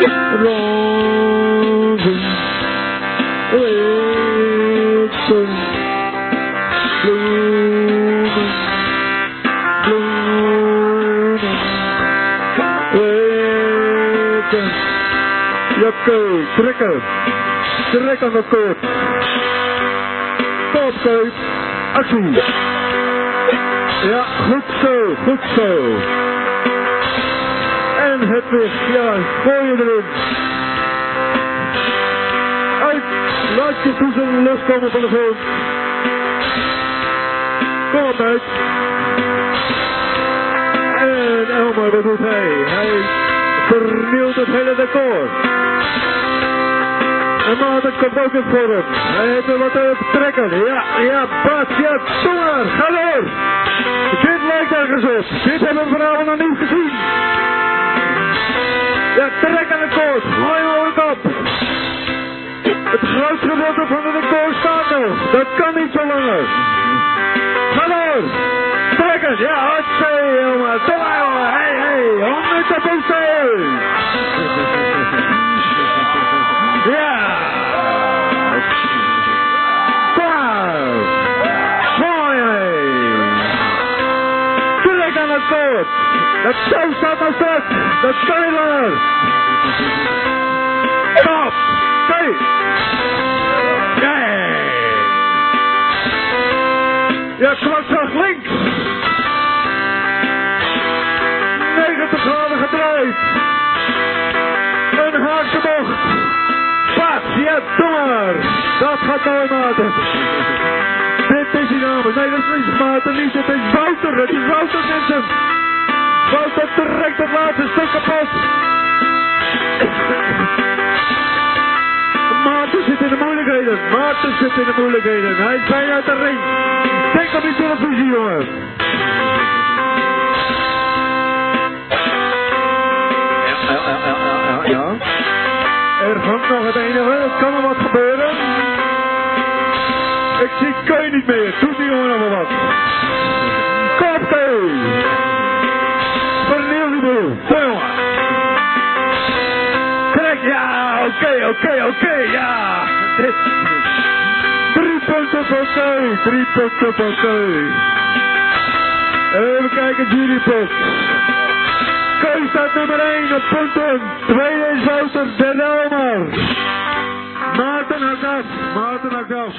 Rood, wit, blauw, blauw, wit. Ja, kijk, trekken, trek aan de koord. Stap kijk, actie. Ja, goed zo, goed zo. En het weer, ja, gooi je erin. Uit, laat je toezen loskomen van de grond. Kom op uit. En Elmer, wat doet hij? Hij vernielt het hele decor. En Maarten komt ook in vorm. Hij heeft er wat te trekken. Ja, ja, Bas, ja, doe maar. Ga door. Dit lijkt ergens op. Dit hebben we vanavond nog niet gezien. Trek aan de koord. Gooi ook op. Het grootste gedeelte van de decor staat nog. Dat kan niet zo langer. Ga door. Trekken. Ja, hartstikke, jongen. Doe maar, jongen. Hey, hey. Honderd op ons Ja. Klaar. Mooi. Trek aan het koord. Dat touw staat nog stuk. Niet langer. Stop. Twee. Nee. Ja, kwakzag links. 90 graden gedraaid. Een haakse bocht. Pas, ja, doe maar. Dat gaat mooi, Maarten. Dit is die namens. Nee, dat is niet Maarten, niet. Het is Wouter. Het is Wouter Mensen. Kapot. Maarten zit in de moeilijkheden. Maarten zit in de moeilijkheden. Hij is bijna uit de ring. Denk op die televisie, jongen. Ja, ja, ja, ja, ja. Er hangt nog het enige. Er kan er wat gebeuren. Ik zie Keu niet meer. Doet die jongen nog wel wat. Kom, jongen. Trek, ja, oké, oké, oké, ja. Drie punten voor Keu. Drie punten voor. Even kijken, jurypot. Keu staat nummer 1 op punten. Tweede is Wouter, Elmar. Maarten hakt af. Maarten hakt af.